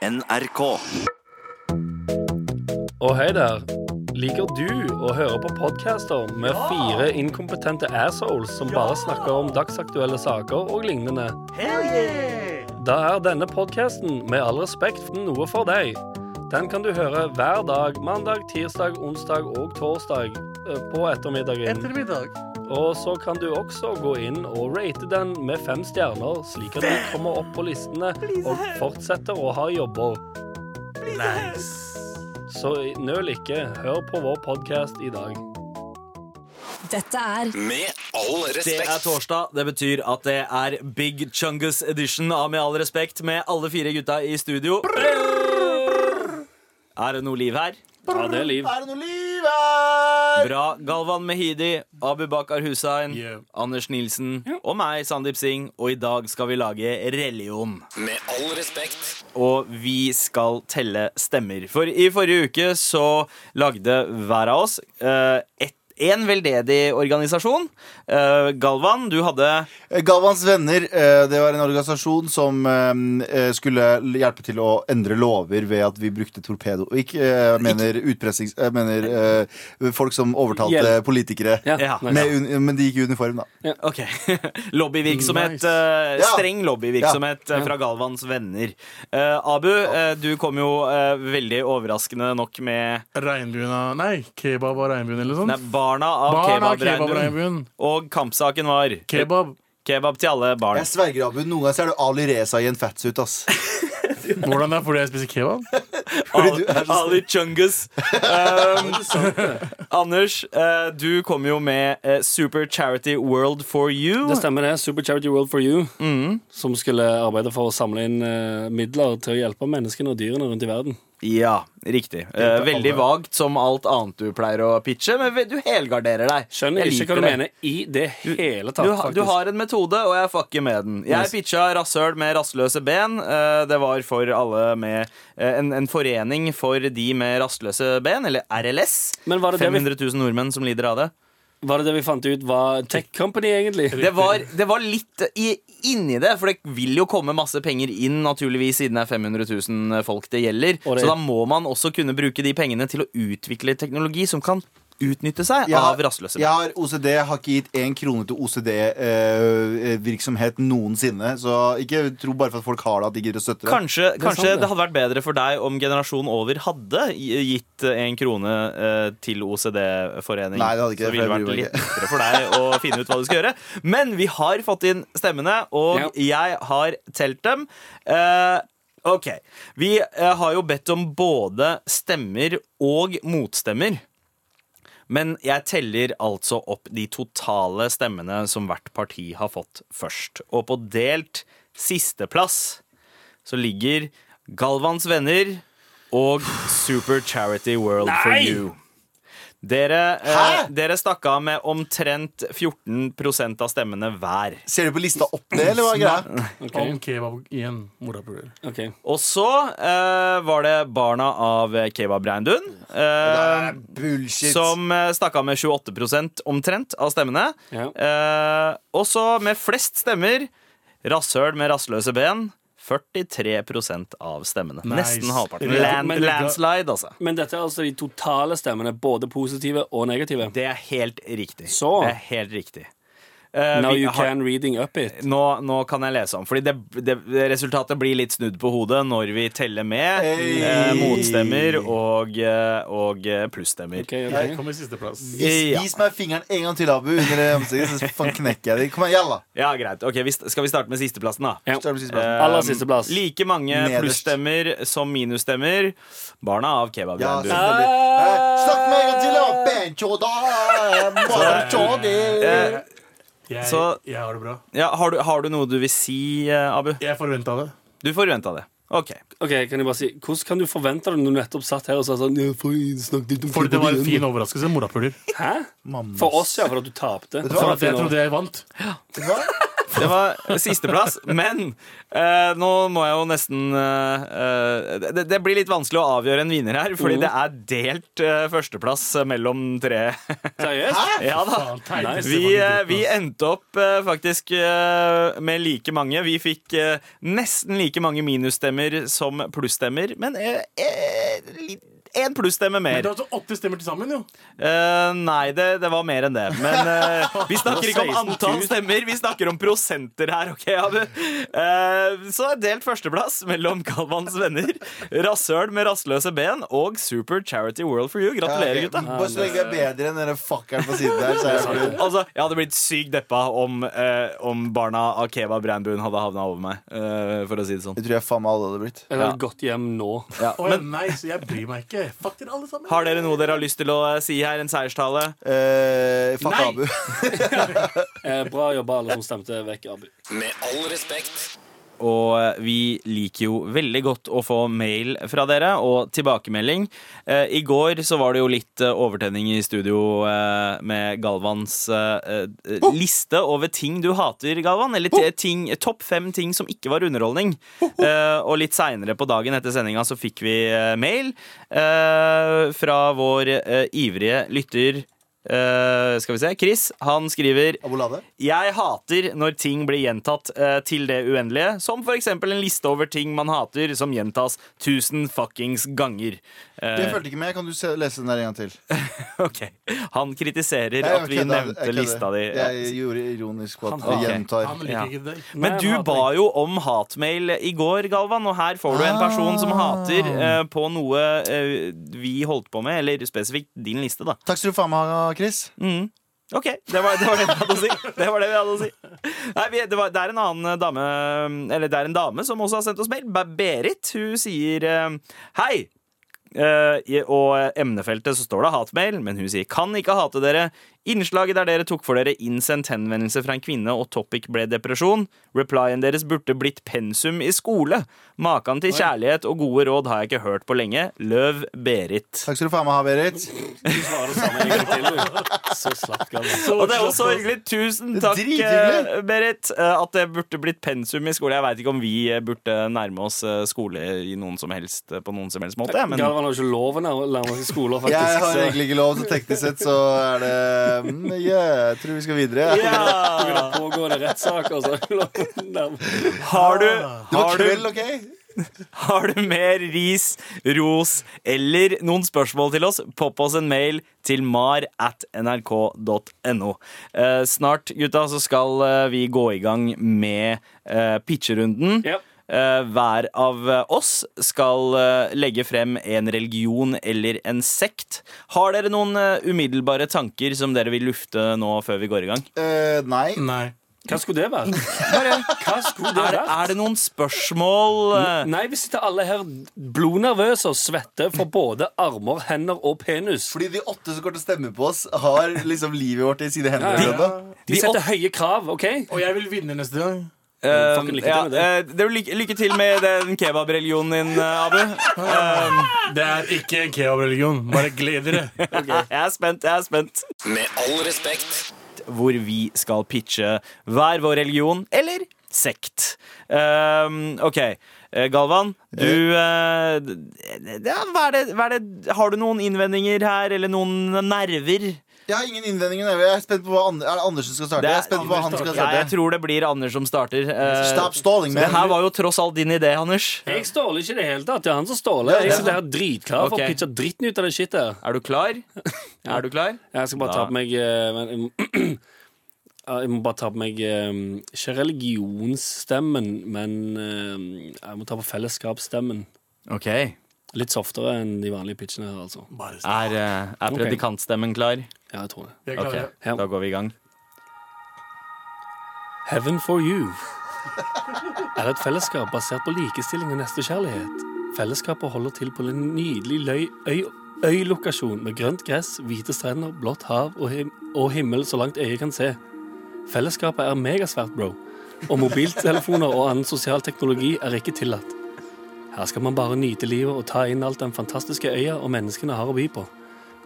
NRK. Og hei der. Liker du å høre på podcaster med fire inkompetente assholes som bare snakker om dagsaktuelle saker og lignende? Da er denne podcasten med all respekt noe for deg. Den kan du høre hver dag mandag, tirsdag, onsdag og torsdag eh, på ettermiddagen. Ettermiddag. Og så kan du også gå inn og rate den med fem stjerner, slik at du kommer opp på listene og fortsetter å ha jobber. Nice. Så nøl ikke. Hør på vår podkast i dag. Dette er Med all respekt. Det er torsdag. Det betyr at det er Big Chungus edition av Med all respekt med alle fire gutta i studio. Er det noe liv her? Ja, det er liv. Er det noe liv her? Bra. Galvan Mehidi, Abu Bakar Hussein, Yeah. Anders Nilsen og meg, Sandeep Singh. Og i dag skal vi lage religion. Med all respekt. Og vi skal telle stemmer. For i forrige uke så lagde hver av oss uh, ett en veldedig organisasjon. Eh, Galvan, du hadde Galvans venner eh, det var en organisasjon som eh, skulle hjelpe til å endre lover ved at vi brukte torpedo. Ikke, eh, mener utpressings... Jeg mener eh, folk som overtalte Hjelp. politikere. Ja, Ja. Med, men de gikk i uniform, da. Ok. Lobbyvirksomhet. Nice. eh, Streng lobbyvirksomhet ja. fra Galvans venner. Eh, Abu, eh, du kom jo eh, veldig overraskende nok med Regnbuen av Nei, kebab og regnbuen eller nei, sånt. Barna av Barn av kebabregnbuen. kebabregnbuen. Og kampsaken var Kebab. kebab til alle barn. Jeg sverger, Abu. Noen ganger så er du Ali Reza i en fatsuit, ass. Hvordan er det fordi jeg spiser kebab? Ali Chungus. Um, Anders, uh, du kom jo med uh, Super Charity World for you. Det stemmer det. Super Charity World for You. Som skulle arbeide for å samle inn uh, midler til å hjelpe menneskene og dyrene rundt i verden. Ja, riktig. Eh, veldig vagt som alt annet du pleier å pitche, men du helgarderer deg. Skjønner Jeg ikke hva du det. mener i det hele tatt. Du, ha- du har en metode, og jeg fucker med den. Jeg Yes. pitcha rasshøl med rastløse ben. Eh, Det var for alle med eh, en, en forening for de med rastløse ben, eller RLS. Men var det, det 500 000 nordmenn som lider av det. Var det det vi fant ut var Tech Company, egentlig? Det var, det var litt i, inni det, for det vil jo komme masse penger inn, naturligvis, siden det er 500 000 folk det gjelder. Det- Så da må man også kunne bruke de pengene til å utvikle teknologi som kan utnytte seg Jeg har- av rastløse Jeg har OCD, har ikke gitt én krone til OCD-virksomhet noensinne. Så ikke tro bare for at folk har det, at de gidder å støtte det. Kanskje, det, kanskje sant, det. det hadde vært bedre for deg om generasjonen over hadde gitt en krone eh, til OCD-forening. Nei, det hadde ikke Så det, ville det vært litt lettere for deg å finne ut hva du skal gjøre. Men vi har fått inn stemmene, og Ja. jeg har telt dem. Eh, OK. Vi eh, har jo bedt om både stemmer og motstemmer. Men jeg teller altså opp de totale stemmene som hvert parti har fått først. Og på delt sisteplass så ligger Galvans venner og Super Charity World for You. Dere, eh, dere stakk av med omtrent 14% av stemmene hver. Ser du på lista opp ned, eller hva er greia? Om kebab igjen. Morapuler. Okay. Og så eh, var det barna av Kebab Reindun. Eh, Bullshit. som eh, stakk av med 28% omtrent av stemmene. Ja. Eh, og så med flest stemmer rasshøl med rastløse ben. 43% av stemmene. Nice. Nesten halvparten. Land, men- landslide, altså. Men dette er altså de totale stemmene, både positive og negative. Det er helt riktig. Så. Det er helt riktig. Eh, Now you har- can reading up it. nå, nå kan jeg lese om, fordi det, det, resultatet blir litt snudd på hodet når vi teller med Hey. uh, motstemmer og, eh, og plusstemmer. Ok, ok. Jeg kommer i sisteplass. Vis, Ja. vis meg fingeren en gang til, Abu, under ansiktet, så faen knekker jeg deg. Kom igjen, jalla. Ja, greit. Okay, vi, Skal vi starte med sisteplassen, da? Ja. Med siste plassen. Eh, Aller siste plass. Like mange plusstemmer som minusstemmer. Barna av Ja, kebabreindun. Eh, Snakk med en gang til, da! Bencho, da! Bare Jeg, Så- jeg har det bra. ja, har, du, har du noe du vil si, eh, Abu? Jeg forventa det. Du forventa det. Ok. Ok, kan jeg bare si Hvordan kan du forvente det når du nettopp satt her og sa sånn «Ja, for jeg litt om Fordi det var en fin overraskelse. Morapuler. Hæ? Mammas. For oss, ja, for at du tapte. Det var For For at jeg trodde jeg vant. Ja. Det var sisteplass. Men eh, nå må jeg jo nesten eh, eh, det, det blir litt vanskelig å avgjøre en vinner her, fordi det er delt eh, førsteplass mellom tre. Seriøst? Ja da. Vi, eh, vi endte opp eh, faktisk med like mange. Vi fikk nesten like mange minusstemmer som plusstemmer, men én plussstemme Men mer. det er altså åtte stemmer til sammen, jo. Uh, nei, det, det var mer enn det. Men uh, vi snakker ikke om antall stemmer, vi snakker om prosenter her. ok, Abu? Uh, så delt førsteplass mellom Galvans venner, Rasshøl med rastløse ben og Super Charity World for you. Gratulerer, gutta. Bare så lenge jeg er bedre enn denne fuckeren på siden der, så er jeg fornøyd. Altså, Jeg hadde blitt sykt deppa om, om barna av Keva Brandbuen hadde havna over meg. eh, for å si det sånn. Det tror jeg faen meg alle hadde blitt. Jeg ja. gått hjem nå. Ja. Oh, ja, nei, så jeg bryr meg ikke. Fuck dere alle sammen. Har dere noe dere har lyst til å eh, si her? En seierstale? Eh, fuck Nei. Abu. Eh, bra jobba, alle som stemte vekk Abu. Med all respekt. Og eh, vi liker jo veldig godt å få mail fra dere og tilbakemelding. Eh, I går så var det jo litt eh, overtenning i studio med Galvans eh, liste over ting du hater, Galvan. Eller ting, topp fem ting som ikke var underholdning. Eh, og litt seinere på dagen etter sendinga så fikk vi mail fra vår ivrige lytter. Eh, skal vi se, Chris. Han skriver Abolade? jeg hater når ting blir gjentatt uh, til det uendelige, som for eksempel en liste over ting man hater som gjentas tusen fuckings ganger. Det Eh, fulgte ikke med. Kan du se, lese den der en gang til? ok. Han kritiserer Jeg at vi kødde, nevnte kødder. lista di. Jeg gjorde ironisk på at vi gjentar. Ja. Men du ba jo om hatmail i går, Galvan, og her får du en person som hater eh, på noe vi holdt på med, eller spesifikt din liste, da. Takk skal du faen meg ha, Chris. Mm. OK, det var, det var det vi hadde å si. Det var det vi hadde å si. Nei, vi, det, var, det er en annen dame Eller det er en dame som også har sendt oss mail. Berit. Hun sier eh, hei. Uh, og emnefeltet så står det hatmail, men hun sier kan ikke hate dere. Innslaget der dere tok for dere innsendt henvendelse fra en kvinne, og topic ble depresjon. Replyen deres burde blitt pensum i skole. Maken til kjærlighet og gode råd har jeg ikke hørt på lenge. Løv Berit. Takk skal du faen meg ha, Berit. Du svarer samme en gang til. du. Så slapt, Og det er også hyggelig. Tusen takk, eh, Berit, eh, at det burde blitt pensum i skole. Jeg veit ikke om vi eh, burde nærme oss skole i noen som helst, på noen som helst måte. Men Galvan har jo ikke lov å nærme seg skoler, Jeg har så- egentlig ikke lov, så teknisk sett så er det mm, yeah, Jeg tror vi skal videre. ja. Pågår det rettssaker, så er det lov å nærme- har, du, Det var kveld, OK? har du mer ris, ros eller noen spørsmål til oss, popp oss en mail til mar at nrk.no. Eh, snart, gutta, så skal eh, vi gå i gang med eh, pitcherunden. Ja. Eh, hver av eh, oss skal eh, legge frem en religion eller en sekt. Har dere noen umiddelbare tanker som dere vil lufte nå før vi går i gang? Uh, nei. Nei. Hva skulle det være? Hva skulle det Er, det- være? er det noen spørsmål Nei, vi sitter alle her blodnervøse og svetter for både armer, hender og penis. Fordi de åtte som går til å stemme på oss, har liksom livet vårt i sine hender. Ja, ja. De. De setter høye krav, OK? Og jeg vil vinne neste gang. Eh, lykke til ja, med det. Uh, det lykke, lykke til med den kebabreligionen din, eh, Abu. Um, Det er ikke en kebab-religion. Bare gled dere. Jeg er spent, jeg er spent. Med all respekt. hvor vi skal pitche hver vår religion eller sekt. Um, OK. Galvan, du d- ja, hva er det, hva er det, Har du noen innvendinger her, eller noen nerver? Jeg har ingen innvendinger. Jeg er spent på hva Ander, er det Anders som skal starte. Det er- Jeg er spent på hva han skal Ja, jeg tror det blir Anders som starter. Eh, Stop stalling, så det her var jo tross alt din idé, Anders. Jeg ståler ikke i det hele tatt. Det er han som ståler. Jeg sitter her dritklar for Ok. å pitche dritten ut av det shitet. Er du klar? Er du klar? Jeg skal bare ta på meg men, jeg må- bare ta på meg Ikke religionsstemmen, men jeg må ta på fellesskapsstemmen. OK. Litt softere enn de vanlige pitchene her, altså. Bare Er, eh, er predikantstemmen klar? Ja, jeg tror det. Jeg er Ok. Ja. Da går vi i gang. Heaven for you er et fellesskap basert på likestilling og nestekjærlighet. Fellesskapet holder til på en nydelig løy, øy, øylokasjon med grønt gress, hvite strender, blått hav og, him og himmel så langt øyet kan se. Fellesskapet er megasvært, bro. Og mobiltelefoner og annen sosial teknologi er ikke tillatt. Her skal man bare nyte livet og ta inn alt den fantastiske øya og menneskene har å by på.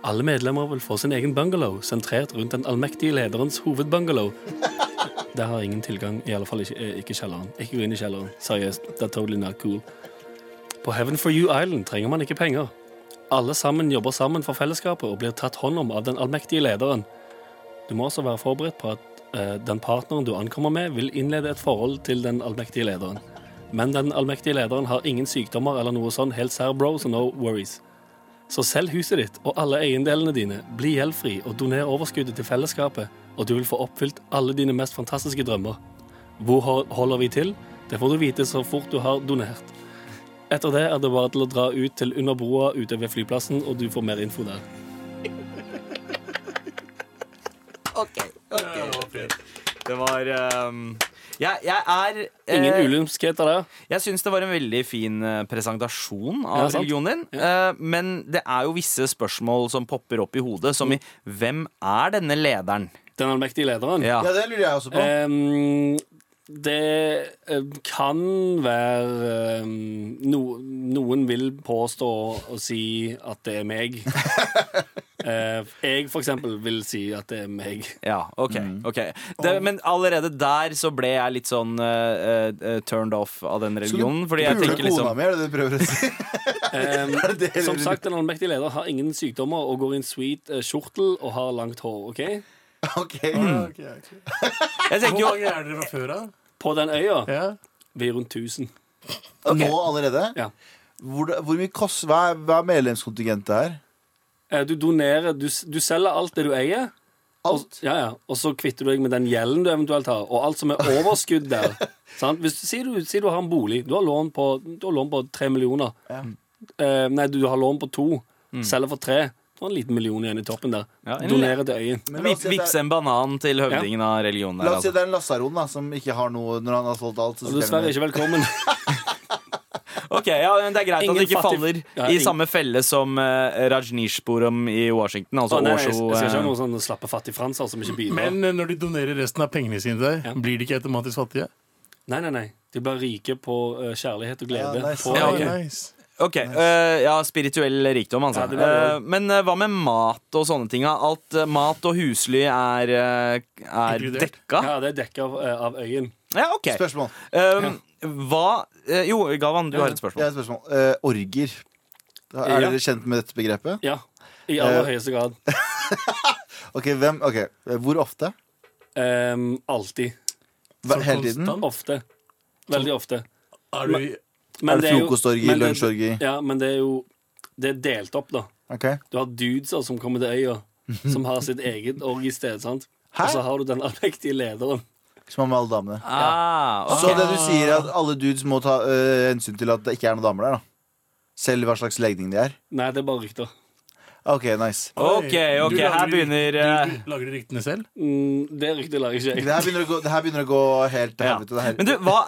Alle medlemmer vil få sin egen bungalow, sentrert rundt den allmektige lederens hovedbungalow. Det har ingen tilgang, i alle fall ikke, eh, ikke kjelleren. Ikke gå inn i kjelleren. Seriøst, det er totally not cool. På Heaven for You Island trenger man ikke penger. Alle sammen jobber sammen for fellesskapet og blir tatt hånd om av den allmektige lederen. Du må også være forberedt på at uh, den partneren du ankommer med, vil innlede et forhold til den allmektige lederen. Men den allmektige lederen har ingen sykdommer eller noe sånn helt sær bro, så no worries. Så selg huset ditt og alle eiendelene dine, bli gjeldfri og doner overskuddet til fellesskapet, og du vil få oppfylt alle dine mest fantastiske drømmer. Hvor holder vi til? Det får du vite så fort du har donert. Etter det er det bare til å dra ut til under broa ute ved flyplassen, og du får mer info der. Det var ehm, jeg, jeg er eh, Ingen ulemskhet av det. Jeg syns det var en veldig fin eh, presentasjon av Ja, sant. religionen din. Eh, men det er jo visse spørsmål som popper opp i hodet, som i hvem er denne lederen? Den allmektige lederen. Ja. Ja, det lurer jeg også på. Ehm, det eh, kan være ehm, no, Noen vil påstå og si at det er meg. Eh, jeg, for eksempel, vil si at det er meg. Ja, ok, okay. det, Men allerede der så ble jeg litt sånn uh, uh, turned off av den religionen. Fordi jeg tenker kona liksom mi, er det du prøver å si? Det som sagt, en allmektig leder har ingen sykdommer og går i en sweet kjortel og har langt hår. ok? Ok. Ok, okay, Jeg Hvor mange er dere fra før av? På den øya Ja. vi er rundt 1000. Nå allerede? Ja. Hvor, hvor mye kost, hva, er, hva er medlemskontingentet her? Eh, Du donerer Du, du selger alt det du eier. Og, Alt? ja, ja. og så kvitter du deg med den gjelden du eventuelt har, og alt som er overskudd der. sant? Hvis du, si, du, sier du har en bolig. Du har lån på, du har lån på tre millioner. Ja. Eh, nei, du har lån på to. Selger for tre. Du har en liten million igjen i toppen der. Ja, Donerer til øyen. Vippse er- en banan til høvdingen av religionen. La oss si Altså. det er en lasaron da, som ikke har noe når han har solgt alt. Så Og dessverre ikke velkommen. Ok, ja, men Det er greit at du det ikke fattig- faller Ja, i ingen- samme felle som uh, Rajneeshpuram i Washington. Altså Å, nei, jeg, jeg Osho. skal ikke ha eh, noen sånne slappe fattigfranser som ikke bidrar. Men eh, når de donerer resten av pengene sine til deg, Ja. blir de ikke automatisk fattige? Nei, nei, nei. De blir rike på eh, kjærlighet og glede. Ja, nice. på Ja, ok. nice. Ok, eh, ja, spirituell rikdom, altså. Ja, det Eh, men eh, hva med mat og sånne ting? da? Alt eh, mat og husly er, eh, er Inkludert. dekka? Ja, det er dekka av, eh, av øyen. Ja, ok. Spørsmål. Um, hva eh, Jo, Gavan, du har et spørsmål. Jeg har et spørsmål. Eh, orger. Er Ja. dere kjent med dette begrepet? Ja. I aller Eh, høyeste grad. Ok, hvem? Ok, Hvor ofte? Ehm, alltid. Hver, hele tiden? konstant? Ofte. Veldig ofte. Er du i Men er det jo- frokostorgi, men det- lunsjorgi? Ja, men det er jo Det er delt opp, da. Ok. Du har dudeser som kommer til øya, som har sitt eget orgisted. sant? Hæ? Og så har du den allmektige lederen. Som med alle damene. Ah, okay. Så det du sier, er at alle dudes må ta eh, hensyn til at det ikke er noen damer der? da Selv hva slags legning de er? Nei, det er bare rykter. Ok, nice. Ok, ok, Du her begynner eh, Du lager du ryktene selv? Mm, det ryktet lager ikke Det her begynner å gå, det her begynner å gå helt til helvete. Ja. Men du, hva,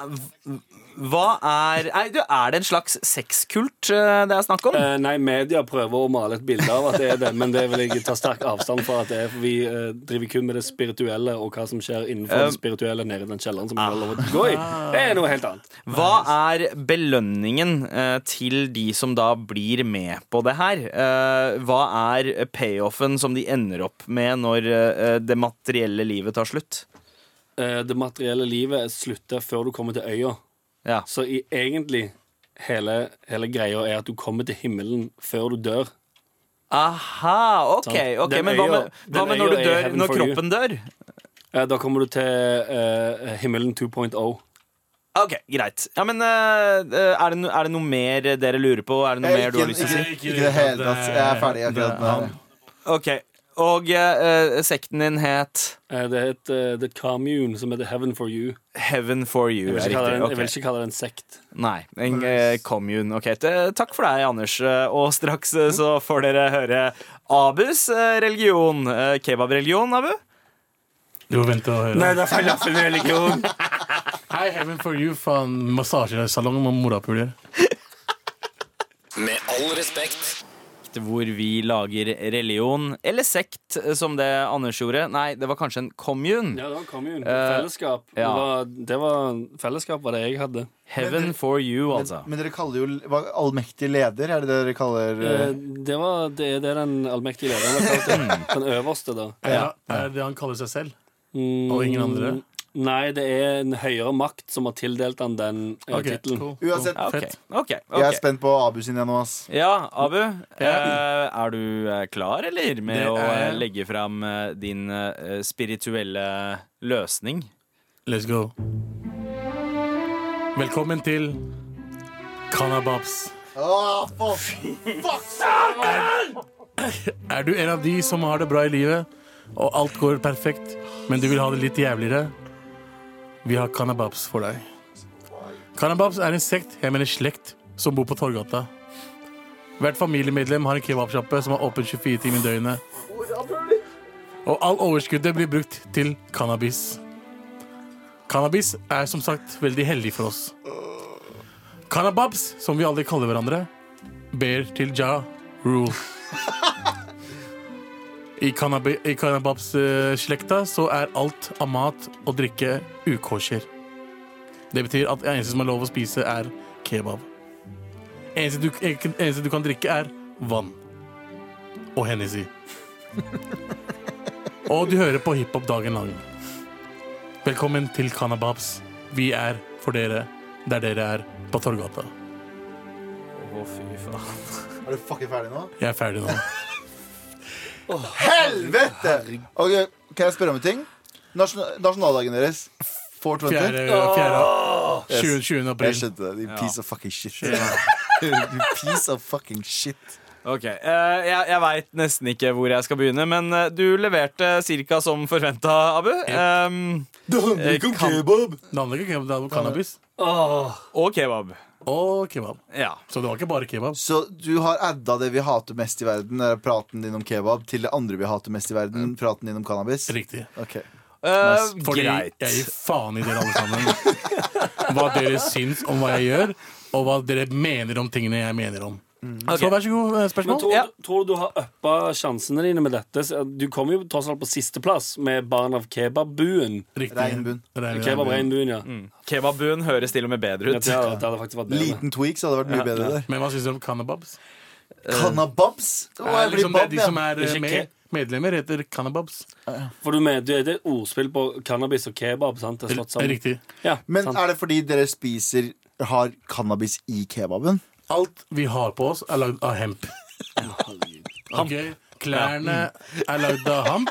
hva er Nei, du, Er det en slags sexkult eh, det er snakk om? Eh, nei, media prøver å male et bilde av at det er det, men det vil jeg ta sterk avstand fra at det er. For vi eh, driver kun med det spirituelle og hva som skjer innenfor det spirituelle nede i den kjelleren som vi har lov å gå i. Det er noe helt annet. Hva er belønningen til de som da blir med på det her? Hva er payoffen som de ender opp med når det materielle livet tar slutt? Det materielle livet slutter før du kommer til øya. Ja. Så i, egentlig hele, hele greia er at du kommer til himmelen før du dør. Aha, ok. Ok, Den Men hva øya- med, hva den med når du dør, heaven når for you. kroppen dør? Eh, da kommer du til eh, himmelen 2.0. Ok, greit. Ja, men eh, er, det no, er det noe mer dere lurer på? Er det noe Eh, mer du har lyst til å si? ikke, i det hele tatt. Jeg er ferdig akkurat med det. Ok, Og eh, sekten din het Eh, det het uh, The Commune, som heter Heaven for you. Heaven for you. Jeg vil er ikke kalle det riktig. en, jeg vil ikke kalle det en sekt. Nei, en eh, commune. Ok, Takk for deg, Anders. Og straks så får dere høre Abus religion. Kebabreligion, Abu? Du må vente og høre. det er falafelreligion. Hei, Heaven for you fra en massasjesalong med morapuler. Med all respekt. Hvor vi lager religion, eller sekt, eh, som det Anders gjorde. Nei, det var kanskje en commune. Ja, det var commune. Eh, Fellesskap. ja. Det, var, det var Fellesskap var det jeg hadde. Heaven for you, altså. Men, men dere kaller jo hva, allmektig leder, er det det dere kaller Eh, eh, det var det, det er den allmektige lederen har kalt det. Den øverste, da. Ja, det er det han kaller seg selv? Mm, Og ingen andre? Nei, det er en høyere makt som har tildelt han den Ok, tittelen. cool, Uansett. Ok, Fett. ok, Jeg er spent på Abu sin igjen nå, ass. Ja, Abu. eh, er du eh, klar, eller, med Det å eh, legge fram eh, din eh, spirituelle løsning? Let's go. Velkommen til Kanababs. Åh, for Er du en av de som har det bra i livet, og alt går perfekt, men du vil ha det litt jævligere? Vi har Kanababs for deg. Kanababs er en sekt, jeg mener slekt, som bor på Torgata. Hvert familiemedlem har en kebabsjappe som har åpent 24 timer i døgnet. Og all overskuddet blir brukt til cannabis. Cannabis er som sagt veldig hellig for oss. Kanababs, som vi aldri kaller hverandre, ber til Ja Rule. I, i Kanababs-slekta så er alt av mat og drikke ukosher. Det betyr at det eneste som er lov å spise, er kebab. Eneste du, eneste du kan drikke, er vann. Og Hennessy. og du hører på hiphop dagen lang. Velkommen til Kanababs. Vi er for dere der dere er på Torgata. Å, fy faen. Er du fucking ferdig nå? Jeg er ferdig nå. Helvete! Ok, Kan jeg spørre om en ting? Nasjon nasjonaldagen deres. 420. Fjerde, fjerde 20. 20. Jeg skjønte det. You piece of fucking shit. you piece of fucking shit. Ok, uh, Jeg, jeg veit nesten ikke hvor jeg skal begynne, men eh, du leverte ca. som forventa, Abu. Um, Det handler ikke om kebab! Det handler ikke om kebab, det handler om cannabis. Oh. og kebab. Og kebab. Ja. Så det var ikke bare kebab. Så du har adda det vi hater mest i verden, er praten din om kebab, til det andre vi hater mest i verden, praten din om cannabis? Riktig. Okay. Uh, Fordi greit. jeg gir faen i dere alle sammen. Hva dere syns om hva jeg gjør, og hva dere mener om tingene jeg mener om. Så vær så god, eh, Men spørsmål. tror, Ja. tror du du har uppa sjansene dine med dette? Du kommer jo tross alt på sisteplass med barn av kebabbuen. Regnbuen. ja. Mm. Kebabbuen høres til og med bedre ut. Ja, det hadde faktisk vært bedre. Liten tweaks hadde vært mye bedre der. Men hva syns du om cannababs? Cannababs? Det, Er liksom det, er de som er eh, med, medlemmer, heter cannababs. For du mener, det er ordspill på cannabis og kebab, sant? Det er slått sammen. Riktig. Ja, Men sant. er det fordi dere spiser har cannabis i kebaben? Alt vi har på oss, er lagd av hemp. Okay? Klærne er lagd av hamp.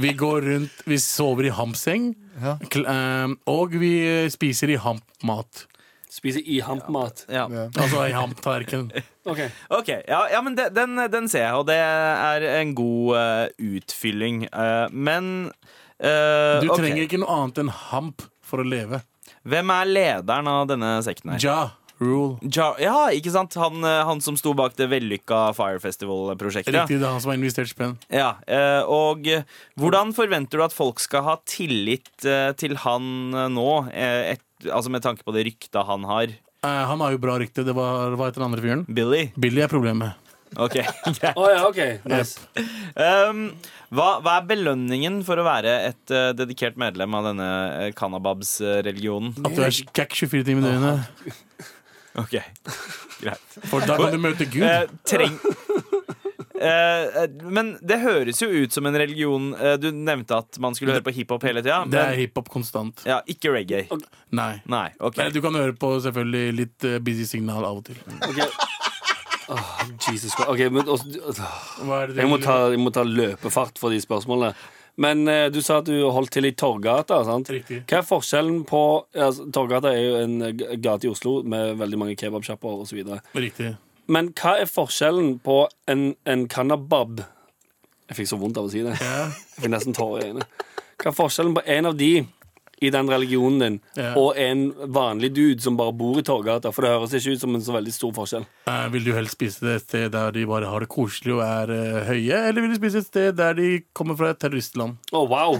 Vi går rundt, vi sover i hampseng. Ja. Kl- eh, Og vi spiser i hampmat. Spiser i hampmat. Ja. Ja. Altså i hamptallerken. Ok. Ok, ja, ja men det, den, den ser jeg, og det er en god eh, utfylling. Eh, men eh, Du ok. trenger ikke noe annet enn hamp for å leve. Hvem er lederen av denne sekten her? Ja, rule. Ja, ja, ikke sant? Han, eh, han som sto bak det vellykka Fire Festival-prosjektet. Riktig, det er han som har investert spenn. Ja, eh, og hvordan forventer du at folk skal ha tillit eh, til han nå? Et, altså med tanke på det ryktet han har. Eh, han har jo bra rykte. Det var, var etter den andre fyren? Billy? Billy er problemet. Ok, oh, ja, okay. Nice. Um, hva, hva er belønningen for å være et uh, dedikert medlem av denne uh, cannababs-religionen? At du er skækk 24 timer i døgnet. Ok, greit. For da kan du møte Gud. Eh, treng... Eh, eh, men det høres jo ut som en religion eh, Du nevnte at man skulle høre på hiphop hele tida. Det er hiphop konstant. ja, ikke reggae. Nei. Nei, okay. Men du kan høre på selvfølgelig litt eh, busy signal av og til. Okay. Oh, Jesus Christ. okay, men også, Hva er det du jeg, må ta, jeg må ta løpefart for de spørsmålene. Men eh, du sa at du holdt til i Torgata. sant? Riktig. Hva er forskjellen på altså, Torgata er jo en gate i Oslo med veldig mange kebabsjapper osv. Riktig. Men hva er forskjellen på en, en kannabab Jeg fikk så vondt av å si det. Ja. Jeg fikk nesten tårer i øynene. Hva er forskjellen på en av de i den religionen din Ja. og en vanlig dude som bare bor i Torgata? For det høres ikke ut som en så veldig stor forskjell. Eh, vil du helst spise det et sted der de bare har det koselig og er eh, høye, eller vil du spise et sted der de kommer fra et terroristland? Å, wow.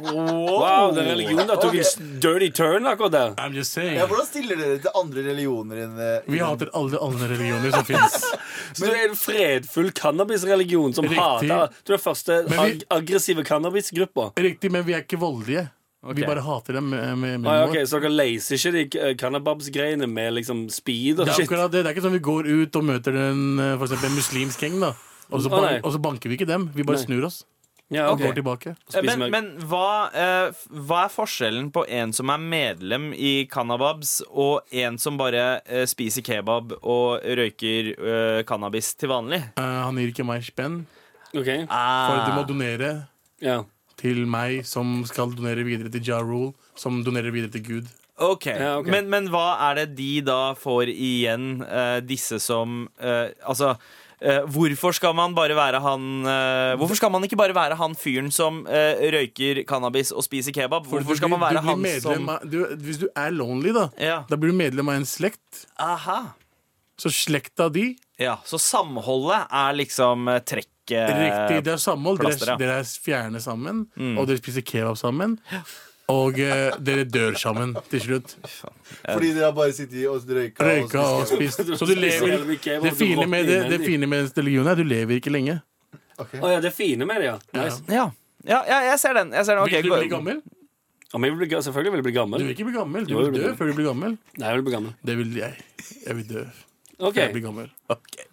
Wow, den religionen der tok en dirty turn akkurat der. I'm just saying. Ja, hvordan stiller dere til andre religioner enn eh, Vi hater alle, andre religioner som fins. Så du er en fredfull cannabisreligion som Riktig. hater Du er første Men vi- ag aggressive cannabisgruppa. Riktig, men vi er ikke voldelige. Vi bare hater dem med, med, med Ah, ja, vår. ok, så dere leiser ikke de eh, cannababs-greiene med liksom speed og Det er shit? det. Det er ikke sånn vi går ut og møter en, eh, for eksempel en muslimsk gjeng, da. Og så, nei. og så banker vi ikke dem. Vi bare Nei. snur oss. Ja, Og går tilbake. Men, men hva, eh, hva er forskjellen på en som er medlem i Cannababs, og en som bare eh, spiser kebab og røyker eh, cannabis til vanlig? Eh, han gir ikke meg spenn, Ok, for du må Ah, donere ja. Til meg, som skal donere videre til Ja Rule, som donerer videre til Gud. ok, Ja, ok. Men, men hva er det de da får igjen, eh, disse som eh, Altså eh, hvorfor skal man bare være han eh, Hvorfor skal man ikke bare være han fyren som eh, røyker cannabis og spiser kebab? For Hvorfor du skal man du være blir han medlem som av, du, Hvis du er lonely, da, Ja. da blir du medlem av en slekt. Aha. Så slekta di Ja, Så samholdet er liksom eh, trekket Riktig, det er hold. Dere, dere er fjerne sammen, Mm. og dere spiser kebab sammen. Og eh, dere dør sammen til slutt. Fordi dere har bare sittet og røyka. Røyka og spist. Så du lever Det fine med, det, det fine med religionen er at du lever ikke lenge. Å ja, det fine med det, ja. Nice. Ja. Ja, ja, jeg ser den. Jeg ser den. Okay, Vil du bli gammel? Om jeg vil bli, selvfølgelig vil jeg bli Du vil ikke bli gammel. Du vil dø før du blir gammel. Nei, jeg vil bli gammel. Det vil jeg. Jeg vil dø Ok, før jeg blir gammel.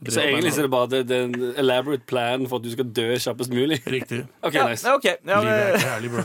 Så egentlig så er det bare det, det er en elaborate plan for at du skal dø kjappest mulig. Riktig. Ok, Ja, nice. Okay. Ja, Livet er ikke herlig, bro.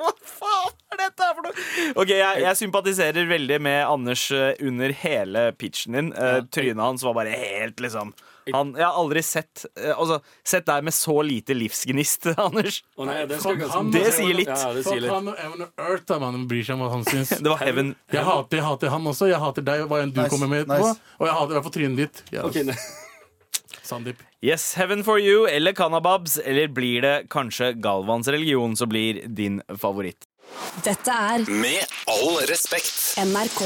hva faen er dette her for noe? Ok, jeg, jeg sympatiserer veldig med Anders eh, under hele pitchen din. Uh, Trynet hans var bare helt liksom han, Jeg har aldri sett eh, altså, Sett deg med så lite livsgnist, Anders. Å nei, det, skal jeg han, Det altså. sier litt. Ja, det sier Fuck litt. han og Evan og Earth, da, man bryr seg om hva han syns. Det var heaven. Jeg hater, jeg hater han også. Jeg hater deg, og hva enn du Nice, kommer med nice. Og jeg hater i hvert fall trynet ditt. Yes. Ok. Sandeep. Yes, heaven for you eller Cannababs, eller blir det kanskje Galvans religion som blir din favoritt? Dette er Med all respekt. NRK.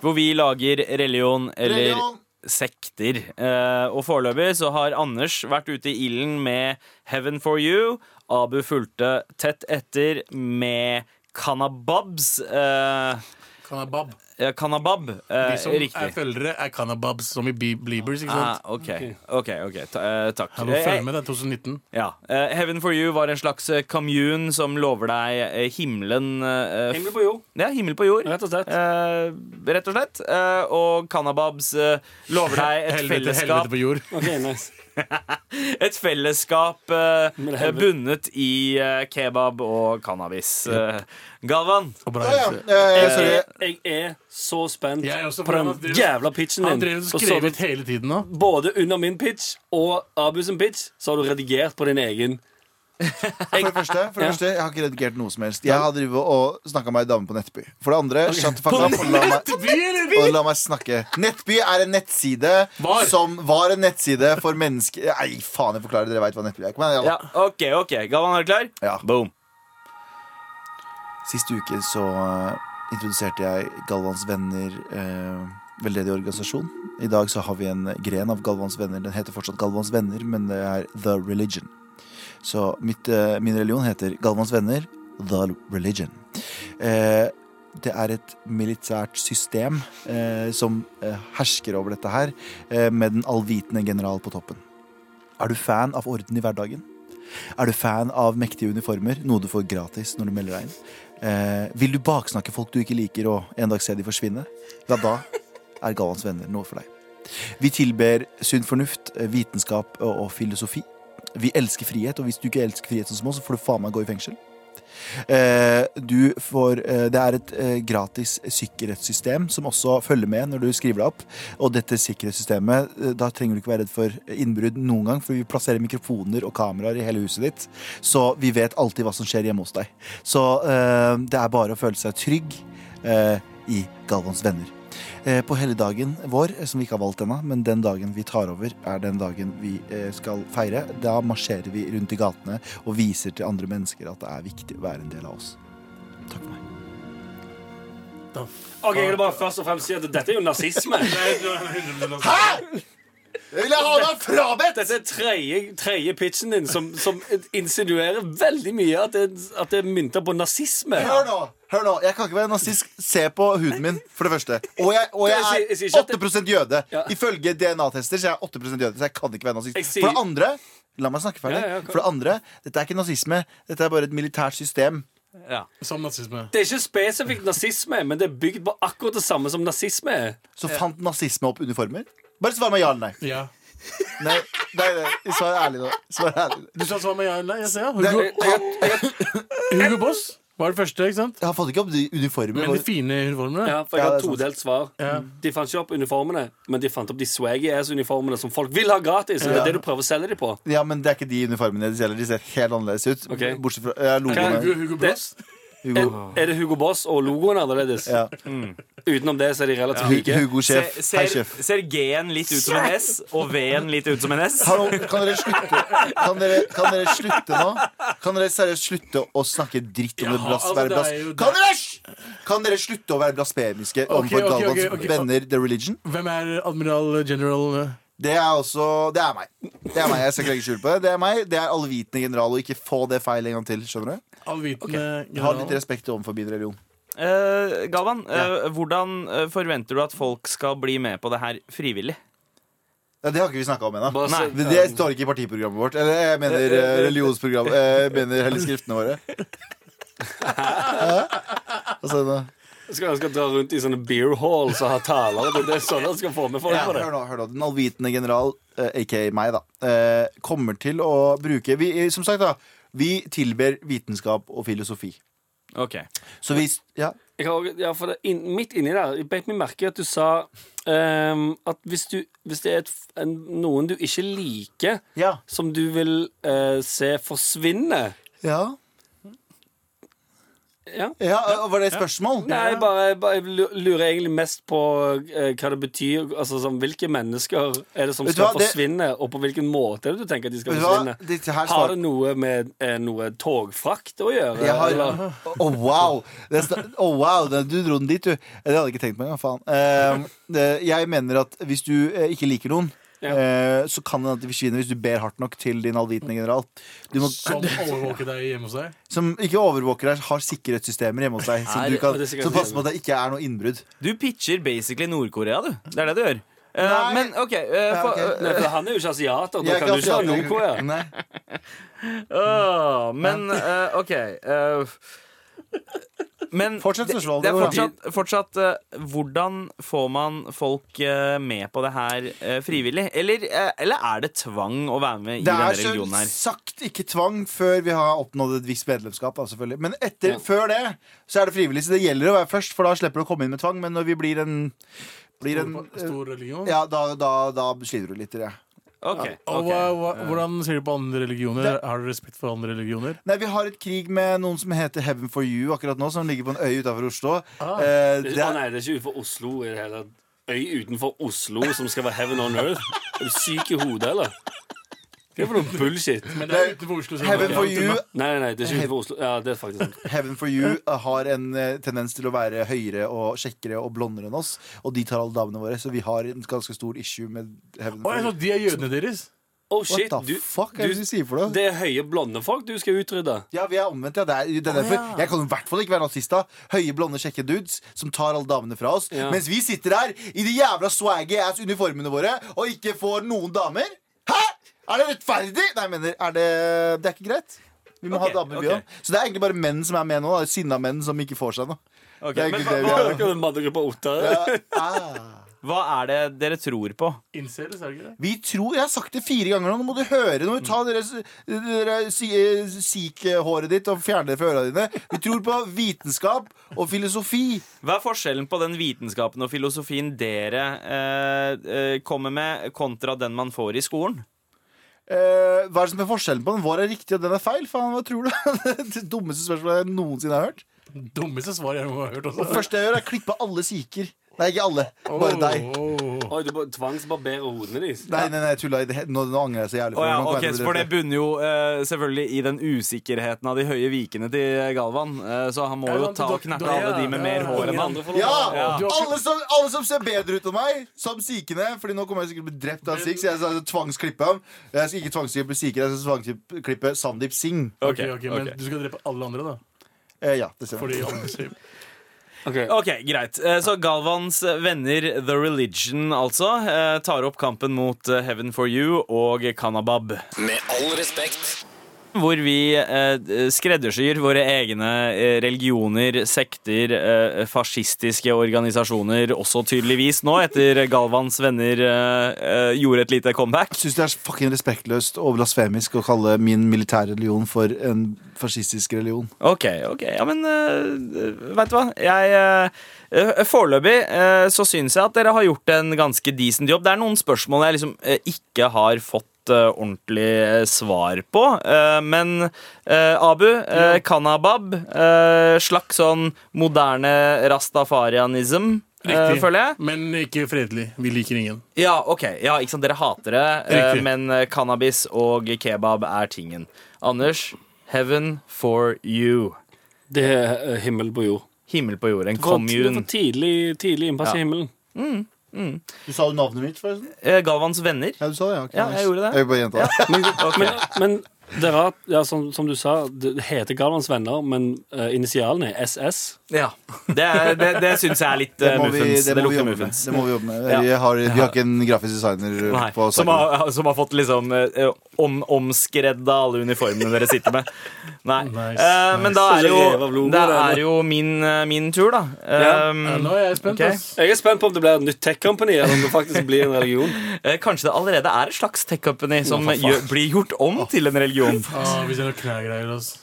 Hvor vi lager religion eller Religion. Sekter. Eh, og foreløpig så har Anders vært ute i ilden med Heaven for you. Abu fulgte tett etter med Kanababs. Eh, Kanabab. Eh, Cannabab, eh, De som er følgere, er Kanababs som i Be- Beliebers, ikke Ah, ok, ok, ok, ta, eh, takk. Jeg må Eh, følge med, det er 2019. Ja. Eh, Heaven for you var en slags eh, commune som lover deg eh, himmelen eh, f- Himmel på jord, Ja, himmel på jord. rett og slett. Eh, rett og slett. Eh, og Kanababs eh, lover deg et Helvete, fellesskap helvete på jord. Ok, nice. Et fellesskap eh, bundet i eh, kebab og cannabis. Eh, Galvan, Og bra Ja, ja. helse. Eh, sorry. Jeg er så spent Jeg er også, på den har jævla pitchen Han din. drev og Og så skrev ut du- hele tiden nå. Både under min pitch og Abu sin pitch, så har du redigert på din egen. For det første, for det første, jeg har ikke redigert noe som helst. Jeg har drivet og snakka med ei dame på Nettby. For det andre, shut the fuck up og la meg, og la meg snakke. Nettby er en nettside Var. som var en nettside for mennesker Nei, faen, jeg forklarer. Dere veit hva Nettby er. Kom igjen, ja, ja. OK, ok Galvan, er du klar? Ja. Boom. Sist uke så eh, introduserte jeg Galvans venner, eh, veldedig organisasjon. I dag så har vi en gren av Galvans venner. Den heter fortsatt Galvans venner, men det er The Religion. Så mitt, eh, min religion heter Galvans venner, The Religion. Eh, det er et militært system eh, som eh, hersker over dette her, eh, med den allvitende general på toppen. Er du fan av orden i hverdagen? Er du fan av mektige uniformer, noe du får gratis når du melder deg inn? Eh, vil du baksnakke folk du ikke liker, og en dag se de forsvinne? Ja, da er Galvans venner noe for deg. Vi tilber sunn fornuft, eh, vitenskap og, filosofi. Vi elsker frihet, og hvis du ikke elsker frihet som oss, så får du faen meg gå i fengsel. Eh, du får, eh, det er et eh, gratis sikkerhetssystem som også følger med når du skriver deg opp. Og dette sikkerhetssystemet, da trenger du ikke være redd for innbrudd noen gang, for vi plasserer mikrofoner og kameraer i hele huset ditt. Så vi vet alltid hva som skjer hjemme hos deg. Så det er bare å føle seg trygg i Galvans venner. Eh, på helligdagen vår, eh, som vi ikke har valgt ennå, men den dagen vi tar over, er den dagen vi eh, skal feire. Da marsjerer vi rundt i gatene og viser til andre mennesker at det er viktig å være en del av oss. Takk for meg. Da Ok, Jeg vil bare først og fremst si at dette er jo nazisme. Hæ?! Jeg vil ha deg frabedt! Dette er tredje, tredje pitchen din som, som insinuerer veldig mye at det, at det er mynter på nazisme. Hør nå! hør nå, Jeg kan ikke være nazist. Se på huden min, for det første. Og jeg, og Jeg er 8 jøde. Ifølge DNA-tester så er jeg 8 jøde, så jeg kan ikke være nazist. For det andre La meg snakke ferdig. For det andre, dette er ikke nazisme. Dette er bare et militært system. Ja. Som nazisme. Det er ikke spesifikt nazisme, men det er bygd på akkurat det samme som nazisme er. Så fant nazisme opp uniformer? Bare svar meg ja eller nei. Ja. Nei, nei, nei. Svar ærlig nå. Svar ærlig. Du sa svar med ja eller nei? Jeg ser. Hugo, Hugo Boss var det første, ikke sant? Jeg fant ikke opp de uniformene. Men de fine uniformene. Ja, for jeg har ja, todelt svar. Ja. De fant ikke opp uniformene, men de fant opp de swaggy ass-uniformene som folk vil ha gratis. Ja. Det er det du prøver å selge dem på. Ja, men det er ikke de uniformene de selger. De ser helt annerledes ut. Ok. Bortsett fra ja, logoene. Hugo, Hugo Er, er det Hugo Boss og logoen annerledes? ja. Utenom det så er de relativt like. Hugo Ser, sjef. Ser, sjef. ser G-en litt ut som en S, og V-en litt ut som en S? Hallo, kan dere slutte Kan dere, kan dere slutte nå? Kan dere seriøst slutte å snakke dritt om Ja, det blas, altså, være det blas er kan, dere, kan dere slutte å være blasfemiske okay, overfor okay, Galvans okay, okay. venner The Religion? Hvem er admiral general eh? Det er også Det er meg. Det er meg, Jeg skal ikke legge skjul på det. Det er meg, det er allvitende general, og ikke få det feil en gang til. Skjønner du? Allvitende Ha litt respekt overfor min religion. Uh, Galvan, eh, hvordan eh, forventer du at folk skal bli med på det her frivillig? Ja, det har ikke vi snakka om ennå. Det, det står ikke i partiprogrammet vårt. Eller jeg mener religionsprogrammet religionsprogram. eh, Jeg mener helligskriftene skriftene våre. sa du nå- skal, jeg skal dra rundt i sånne beer halls og ha taler. Det, det er sånn han skal få med folk Ja, på det. hør nå, hør nå. Den allvitende general, uh, aka meg, da, eh, kommer til å bruke vi, eh, Som sagt, da. Vi tilber vitenskap og filosofi. Ok Så vi Ja. Jeg har, også- ja, for det, inn, midt inni der Jeg beit meg merke i at du sa ehm, at hvis, du, hvis det er et, f- en, noen du ikke liker, Ja. som du vil eh, se forsvinne ja. Ja. ja var det et spørsmål? Nei, bare, bare jeg lurer egentlig mest på eh, hva det betyr. Altså sånn, Hvilke mennesker er det som skal hva, det- forsvinne, og på hvilken måte er det du tenker at de skal hva? forsvinne? Her Har det noe med eh, noe togfrakt å gjøre? Jeg har eller? Å, wow! Det Å, wow! Du dro den dit, du. Det hadde jeg ikke tenkt meg engang. Faen. Eh, jeg mener at hvis du eh, ikke liker noen, Ja. eh, så kan det at de forsvinner hvis du ber hardt nok til din allvitende general. Du må, Som overvåker deg hjemme hos deg? som ikke overvåker deg, har sikkerhetssystemer hjemme hos deg. Som, du kan, som passer på at det ikke er noe innbrudd. Du pitcher basically Nord-Korea, du. Det er det du gjør. Eh, Nei. men OK. uh, Ja, for, uh, Nei, for han er jo ikke asiater. Da kan du ikke ha. Nord-Korea. Men eh, OK Men Fortsett det, det er fortsatt, fortsatt uh, Hvordan får man folk uh, med på det her uh, frivillig? Eller, eller er det tvang å være med i Det denne er religionen her? sagt ikke tvang før vi har oppnådd et visst medlemskap. Da, selvfølgelig. Men etter, Ja. før det så er det frivillig. Så det gjelder å være først, for da slipper du å komme inn med tvang. Men når vi blir en, blir en Stor, stor religion? Ja, da, da, da sliter du litt. Ja. Ok, Og hva, hva, hvordan ser du på andre religioner? Har du respekt for andre religioner? Nei, Vi har et krig med noen som heter Heaven for you akkurat nå, som ligger på en øy utenfor Oslo. Ah. Eh, Det, det å er, nei, det er ikke utenfor Oslo i det hele tatt. Øy utenfor Oslo som skal være heaven on earth. Er du syk i hodet, eller? Det er for noe bullshit. Men det er utenfor Oslo. Heaven for you. Nei, nei, nei, det er ikke utenfor Oslo. Ja, det er faktisk sant. Heaven for you eh, har en eh, tendens til å være høyere og kjekkere og blondere enn oss. Og de tar alle damene våre, så vi har en ganske stor issue med Heaven Å, for jeg you. så de er jødene deres? Oh, shit, What the Du, fuck er det du, sier for noe? det er høye, blonde folk du skal utrydde. Ja, vi er omvendt, ja. Det er, det er derfor. Jeg kan i hvert fall ikke være nazist. da Høye, blonde, kjekke dudes som tar alle damene fra oss. Ja. Mens vi sitter her i de jævla swaggy ass uniformene våre og ikke får noen damer. Er det rettferdig? Nei, jeg mener, er det Det er ikke greit. Vi må Ok, ha damer, vi ok. òg. Så det er egentlig bare menn som er med nå. da. Sinna menn som ikke får seg noe. Ok, Det er men egentlig det vi har er. er en mannegruppa Otter. Ja. Ah. hva er det dere tror på? Innser er det ikke det? Vi tror, Jeg har sagt det fire ganger nå. Nå må du høre. Nå må du ta deres, deres si- sikh-håret ditt og fjerne det fra ørene dine. Vi tror på vitenskap og filosofi. Hva er forskjellen på den vitenskapen og filosofien dere eh, eh, kommer med, kontra den man får i skolen? Eh, hva er det som er forskjellen på den? Vår er riktig, og den er feil? Faen, hva tror du? det dummeste spørsmålet jeg noensinne har hørt. Dummeste svar jeg noen gang har hørt også. Det første jeg gjør, er å klippe alle siker. Nei, ikke alle. Bare deg. Åh. Oi, du bare tvangsbarberer hodene deres. Nei, nei, nei, jeg tulla. det Nå, nå angrer jeg så jævlig. Å ja, Nå ok, jeg så For det bunner jo uh, selvfølgelig i den usikkerheten av de høye vikene til Galvan. Uh, så han må jo ta og knerte alle de med mer hår enn han. Ja! Ja. Alle som, alle som ser bedre ut enn meg, som sikene. Fordi nå kommer jeg sikkert til å bli drept av sikh, så jeg skal tvangsklippe ham. Jeg skal ikke tvangsklippe sikher, jeg skal tvangsklippe Sandeep Singh. Ok, ok, Men ok. du skal drepe alle andre, da? Eh, ja, det ser Fordi alle ser Ok. Ok, greit. Eh, Så Galvans venner The Religion altså eh, tar opp kampen mot eh, Heaven for You og Kanabab. Med all respekt. Hvor vi eh, skreddersyr våre egne eh, religioner, sekter, eh, fascistiske organisasjoner, også tydeligvis nå, etter Galvans venner eh, eh, gjorde et lite comeback. Syns det er fucking respektløst og blasfemisk å kalle min militære religion for en fascistisk religion. Ok, ok, ja, men uh, vet du hva? Jeg eh, Foreløpig eh, så syns jeg at dere har gjort en ganske decent jobb. Det er noen spørsmål jeg liksom eh, ikke har fått eh, ordentlig eh, svar på. Eh, men Abu, Kanabab, slags sånn moderne rastafarianism, Riktig. føler jeg. Men ikke fredelig. Vi liker ingen. Ja, ok, ja, ikke sant, dere hater det, Riktig. men cannabis og kebab er tingen. Anders, heaven for you. Det er himmel på jord. Himmel på jord, en For, commune. tidlig, tidlig innpass Ja. i himmelen. Du sa jo navnet mitt, forresten? Eh, Galvans venner. Ja, du sa det, ja. okay, Ja, jeg gjorde det. Jeg vil bare gjenta det. Men, men, men det er rart, ja, som, som du sa, det heter Galvans venner, men uh, initialene er SS. Ja, Det, er- det, det syns jeg er litt Det uh, muffins. det, Det lukter med. det må vi jobbe med. Ja. Vi, har, vi har ikke en grafisk designer Nei, på som, har, som har fått liksom eh, om, omskredda alle uniformene dere sitter med. Nei. Nice, uh, men da er jo, det er jo min, eh, min tur, da. Um, Ja, nå er jeg spent. Okay. Jeg er spent på om det blir et nytt tech-company, eller om det faktisk blir en religion. eh, kanskje det allerede er et slags tech-company som Å, gjør, blir gjort om til en religion. Åh, vi ser noen knægreier. ass.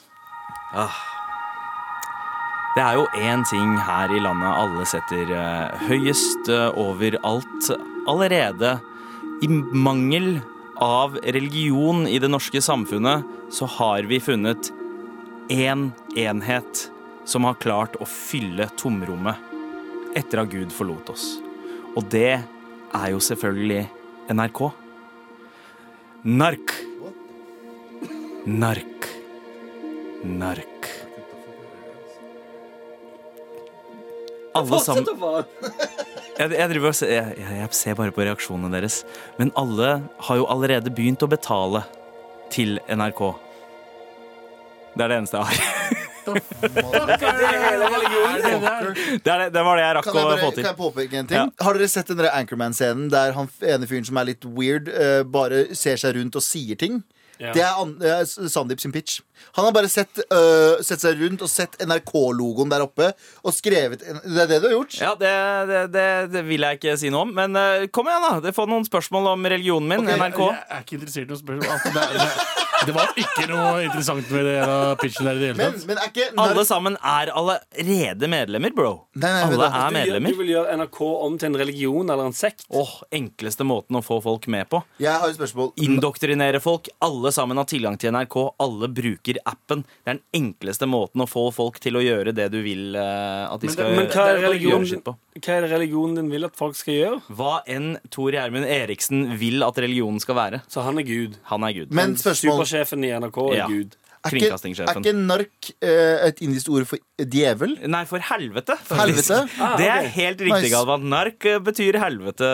Det er jo én ting her i landet alle setter eh, høyest eh, over alt. Allerede i mangel av religion i det norske samfunnet, så har vi funnet én enhet som har klart å fylle tomrommet etter at Gud forlot oss. Og det er jo selvfølgelig NRK. Nark. Nark. Nark. Alle sammen jeg, jeg, driver jeg, jeg, jeg ser bare på reaksjonene deres. Men alle har jo allerede begynt å betale til NRK. Det er det eneste jeg har. Det, er det, det var det jeg rakk jeg bare, å få til. kan jeg påpeke en ting? Ja. Har dere sett den Anchorman-scenen der han ene fyren som er litt weird, uh, bare ser seg rundt og sier ting? Ja. Det er, an, Sandeep sin pitch. Han har bare sett, uh, sett seg rundt og sett NRK-logoen der oppe og skrevet en, Det er det du har gjort? Ja, det, det, det, det vil jeg ikke si noe om. Men uh, kom igjen, da. Få noen spørsmål om religionen min. Okay, NRK. Jeg er ikke interessert i noen spørsmål. Det, det, det var ikke noe interessant med det pitchen der i det hele tatt. men er ikke Alle sammen er allerede medlemmer, bro. Nei, nei, Alle er medlemmer. du vil gjøre NRK om til en religion eller en sekt? Åh, Enkleste måten å få folk med på. Jeg har et spørsmål. Indoktrinere folk. Alle sammen har tilgang til NRK. Alle bruker appen. Det er den enkleste måten å få folk til å gjøre det du vil eh, at de Men, skal men hva, er religion, hva er det religionen din vil at folk skal gjøre? Hva enn Tor Gjermund Eriksen vil at religionen skal være. Så han er Gud. Han er Gud. Men spørsmål Supersjefen i NRK er Ja. Gud. Er ikke, er ikke nark eh, et indisk ord for djevel? Nei, for helvete. Helvete? Ah, Det er helt riktig, Nice. Galvan. Nark eh, betyr helvete.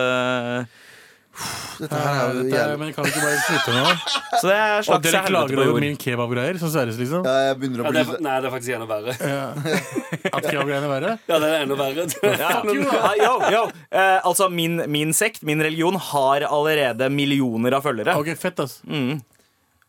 Dette her er jo jævlig. men kan vi ikke bare slutte nå? Så det er Og slags dere helvete klager på over jord. min kebabgreier? Så seriøst, liksom? Ja, jeg begynner å Ja, bli det er, nei, det er faktisk enda verre. At kebabgreiene er verre? Ja, det er enda verre. Ja. Ja, yo, yo. Eh, altså, min, min sekt, min religion, har allerede millioner av følgere. Ok, fett, ass. The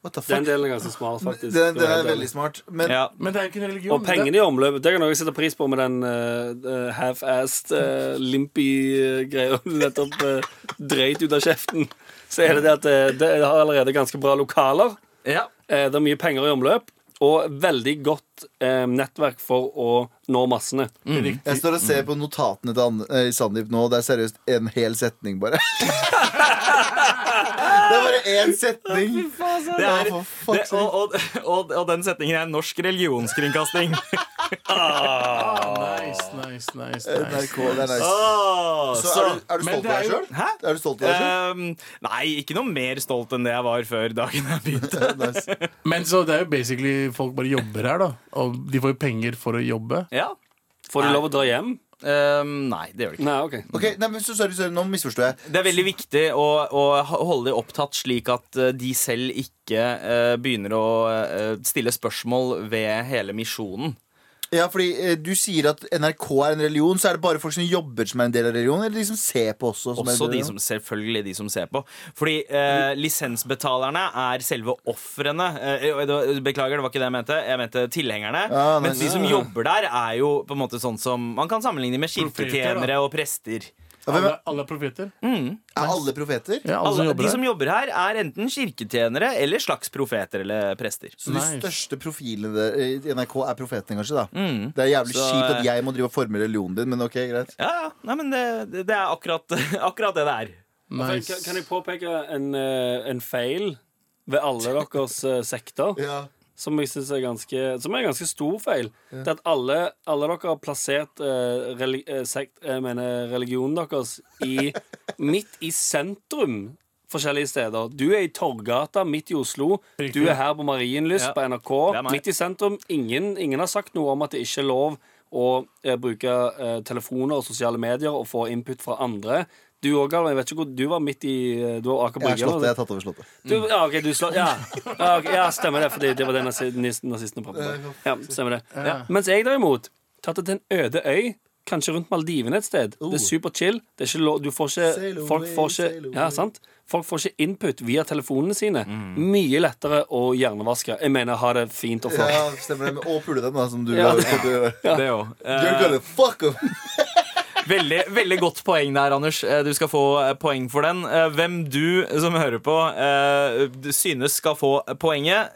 Den delen er ganske smart, faktisk. Den, den Det er veldig smart. Men Ja. Men det er jo ikke en religion. Og pengene i omløpet. det kan jeg sette pris på med den uh, half-assed, uh, limpy-greia du nettopp uh, dreit ut av kjeften. Så er det det at det, det har allerede ganske bra lokaler. Ja. Eh, det er mye penger i omløp. Og veldig godt eh, nettverk for å nå massene. jeg står og ser på notatene til eh, Sandeep nå, og det er seriøst en hel setning, bare. det er bare én setning. Det er, det, og, og, og, og den setningen er norsk religionskringkasting. Nice, nice, nice, nice. NRK, det er nice. Åh, Så så, er du, er du er jo- Hæ? Er du stolt av deg sjøl? Um, nei, ikke noe mer stolt enn det jeg var før dagen jeg begynte. nice. Men så det er jo basically folk bare jobber her, da. Og de får jo penger for å jobbe. Ja. Får du lov å dra hjem? Um, nei, det gjør det ikke. Nei, OK. Ok, nei, men så, sorry, sorry, Nå misforsto jeg. Det er veldig viktig å, å holde dem opptatt, slik at eh, de selv ikke eh, begynner å eh, stille spørsmål ved hele misjonen. Ja, fordi eh, Du sier at NRK er en religion, så er det bare folk som jobber som er en del av religionen? Eller de som ser på også? Som Også de som, selvfølgelig de som ser på. Fordi eh, lisensbetalerne er selve ofrene. Eh, beklager, det var ikke det jeg mente. Jeg mente tilhengerne. Ja, Mens de som jobber der, er jo på en måte sånn som Man kan sammenligne med kirketjenere og prester. Alle, alle profeter? profeter. er alle profeter? Ja, alle, som Alle, de som jobber her, er enten kirketjenere eller slags profeter eller prester. Så de største profilene i NRK er profetene, kanskje? da Mm. Det er jævlig Så, kjipt eh, at jeg må drive og forme religionen din, men ok, greit. Ja, ja. Nei, men det, det det er akkurat, akkurat det det er. Nice. Kan, kan jeg påpeke en, eh, en feil ved alle deres eh, sekter? Ja. Som jeg syns er ganske Som er en ganske stor feil. Det er at alle, alle dere har plassert eh, relig, eh, sekt, jeg mener religionen deres i midt i sentrum forskjellige steder. Du er i Torgata midt i Oslo. Du er her på Marienlyst Ja. på NRK. Midt i sentrum. Ingen, ingen har sagt noe om at det ikke er lov å eh, bruke eh, telefoner og sosiale medier og få input fra andre. Du òg, Galvan. Jeg vet ikke hvor du var midt i eh, Du var Aker er Brygge. jeg har tatt over Slottet. Du, ja, ok, du slå, Ja, ja, okay, ja stemmer det, fordi det var det nazi- nazistene pratet om. Ja, stemmer det. Ja. Mens jeg derimot tatt det til en øde øy, kanskje rundt Maldivene et sted. Det er superchill. Det er ikke lov, du får ikke Folk får ikke. Ja, sant? Folk får ikke input via telefonene sine. Mye lettere å hjernevaske. Jeg mener ha det fint og flott. Ja, stemmer det. Og pule dem, da, som du Ja. la på Ja. Det òg. You're gonna fuck 'em. Veldig, veldig godt poeng der, Anders. Eh, Du skal få eh, poeng for den. Eh, Hvem du som hører på, eh, synes skal få poenget,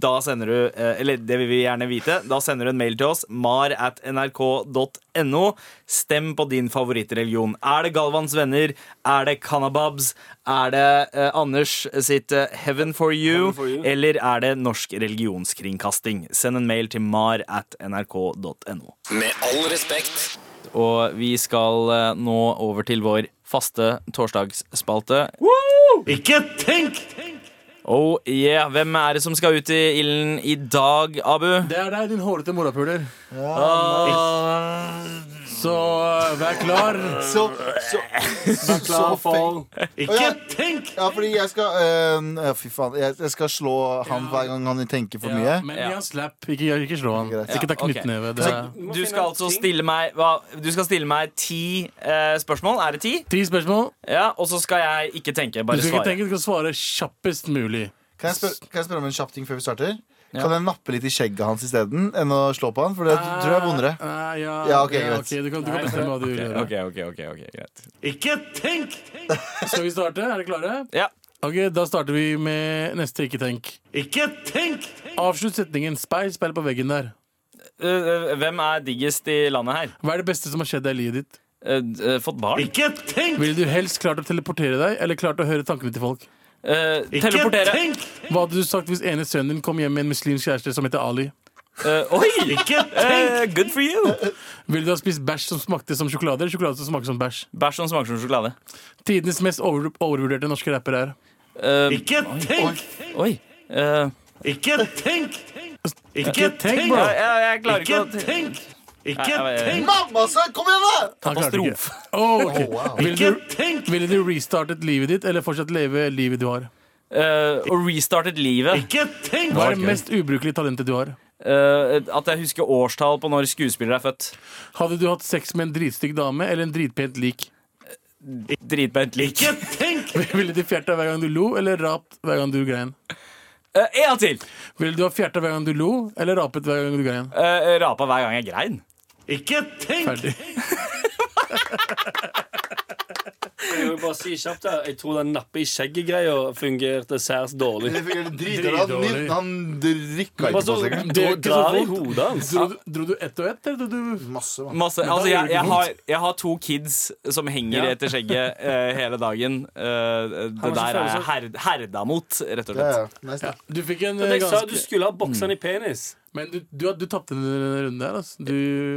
da sender du Eller det vil vi gjerne vite. Da sender du en mail til oss. mar at nrk.no. Stem på din favorittreligion. Er det Galvans venner? Er det Kanababs? Er det Anders sitt Heaven for you? Heaven for you. Eller er det Norsk religionskringkasting? Send en mail til mar at nrk.no. Med all respekt. Og vi skal eh, nå over til vår faste torsdagsspalte. Ikke tenk! Oh yeah, Hvem er det som skal ut i ilden i dag, Abu? Det er deg, din hårete morapuler. Så uh, vær klar. Så, så, så, Klar fall. Ikke tenk! Ja, fordi jeg skal øh, Fy faen. Jeg, jeg skal slå han hver gang han tenker for mye. Men vi har slapp. Ikke, ikke slå han. Greit. Ikke ta knyttneve. Det er Du skal altså stille meg hva? Du skal stille meg ti eh, spørsmål. Er det ti? ti spørsmål. Ja, Og så skal jeg ikke tenke, Du skal skal ikke tenke, du skal svare kjappest mulig. Kan jeg, spørre, kan jeg spørre om en kjapp ting før vi starter? Kan jeg nappe litt i skjegget hans isteden enn å slå på han? For det tror jeg er vondere. Ah, ja, Ja, ok, greit. du, kan, du kan bestemme hva du vil gjøre. Ok, ok, ok, ok, greit Ikke tenk! Skal vi starte? Er dere klare? Ja, Ok, Da starter vi med neste Ikke tenk. Ikke tenk! Avslutt setningen. Speil, speil på veggen der. Eh, Hvem er diggest i landet her? Hva er det beste som har skjedd deg i livet ditt? Eh, eh, fått barn? Ikke tenk! Ville du helst klart å teleportere deg, eller klart å høre tankene til folk? Eh, teleportere? Hva hadde du sagt hvis ene sønnen din kom hjem med en muslimsk kjæreste som heter Ali? Eh, oi! Eh, good for you! Ville du ha spist bæsj som smakte som sjokolade, eller sjokolade som smaker som bæsj? Bæsj som smaker som sjokolade. Tidenes mest over overvurderte norske rapper er Eh, Ikke tenk! oi. Eh, Ikke tenk! Ikke tenk, jeg, bro! jeg, jeg klarer ikke å tenk! Ikke tenk! Mamma, sa kom igjen, da! Ikke. Katastrofe. Oh, ok. wow. Ville du, ville du restartet livet ditt, eller fortsatt leve livet du har? Uh, og restartet livet. Hva er det mest ubrukelige talentet du har? Uh, at jeg husker årstall på når skuespillere er født. Hadde du hatt sex med en dritstygg dame eller en dritpent lik? Dritpent lik. Ville du fjerta hver gang du lo, eller rapt hver gang du grein? Uh, en gang til! Ville du ha fjerta hver gang du lo, eller rapet hver gang du grein? Uh, rapa hver gang jeg grein. Ferdig. Jeg vil bare si kjapt her Jeg tror den nappe i skjegget-greia fungerte særs dårlig. Det fungerte dritdårlig. Han, han rykka ikke på seg engang. drar i hodet hans. Dro, du- dro du ett og ett, eller dro du Masse. Masse, altså, jeg, jeg, har, jeg har to kids som henger Ja. etter skjegget uh, hele dagen. Uh, det der er jeg her, herda mot, rett og slett. ja. Nice, ja. Du fikk en uh, ganske jeg sa du skulle ha boksen i penis. Men du, du, du tapte en runde der, altså. Du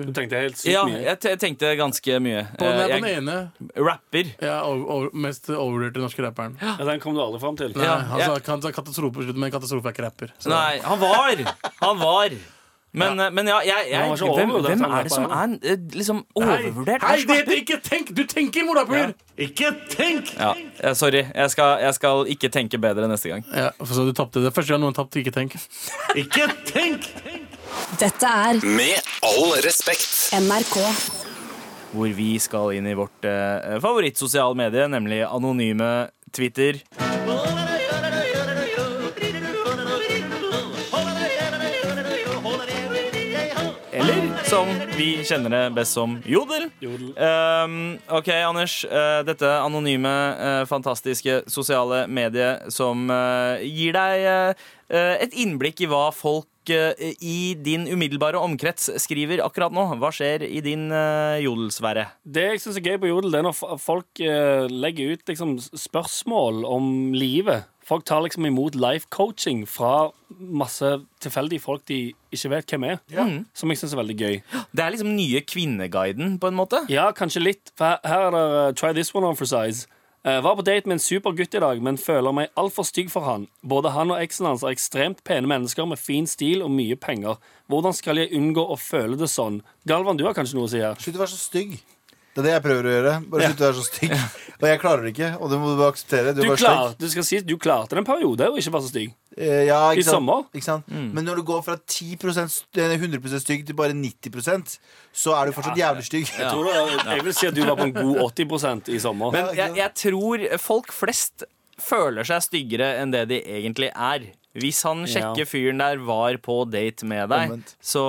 Du tenkte helt sykt Ja, mye. jeg, tenkte ganske mye. På den, jeg, på den ene rapper. ja, over, over, mest overvurderte norske rapperen. Ja, den kom du aldri fram til. Nei, Ja, han, sa, han sa katastrofe på slutten, men katastrofe er ikke rapper. Så- Nei, han var! Han var. Men ja, men ja jeg, jeg, hvem, hvem er det som er eh, liksom overvurdert? Hei, hei det heter ikke tenk! Du tenker, morapuler! Ikke tenk! Ja, eh, sorry. Jeg skal, jeg skal ikke tenke bedre neste gang. Ja, så du tapte det. Første gang noen tapte, ikke tenk. ikke tenk! Dette er Med all respekt. NRK. Hvor vi skal inn i vårt eh, favorittsosiale medie, nemlig anonyme Twitter. Som vi kjenner det best som Jodel. Jodel. Um, ok, Anders. Uh, dette anonyme, uh, fantastiske sosiale mediet som uh, gir deg et innblikk i hva folk i din umiddelbare omkrets skriver akkurat nå. Hva skjer i din uh, jodelsfære? Det jeg syns er gøy på Jodel, det er når folk legger ut liksom, spørsmål om livet. Folk tar liksom imot life coaching fra masse tilfeldige folk de ikke vet hvem er. Som jeg syns er veldig gøy. Det er liksom nye Kvinneguiden, på en måte. Ja, kanskje litt. For her- er det uh, Try this one on for size. Eh, var på date med en super gutt i dag, men føler meg altfor stygg for han. Både han og eksen hans er ekstremt pene mennesker med fin stil og mye penger. Hvordan skal jeg unngå å føle det sånn? Galvan, du har kanskje noe å si her? Slutt å være så stygg. Det er det jeg prøver å gjøre. Bare slutt å være så stygg. Og jeg klarer det ikke, og det må du bare akseptere. Du, Du, er bare klar, du skal si at du klarte det en periode å ikke være så stygg. Eh, Ja, ikke I sant? sommer. Ikke sant? Men når du går fra 10 st- eh, 100% stygg til bare 90% så er du fortsatt jævlig stygg. Jeg, tror det, jeg vil si at du var på en god 80% i sommer. Men jeg, jeg tror folk flest føler seg styggere enn det de egentlig er. Hvis han sjekker Ja. fyren der var på date med deg, Omvendt. så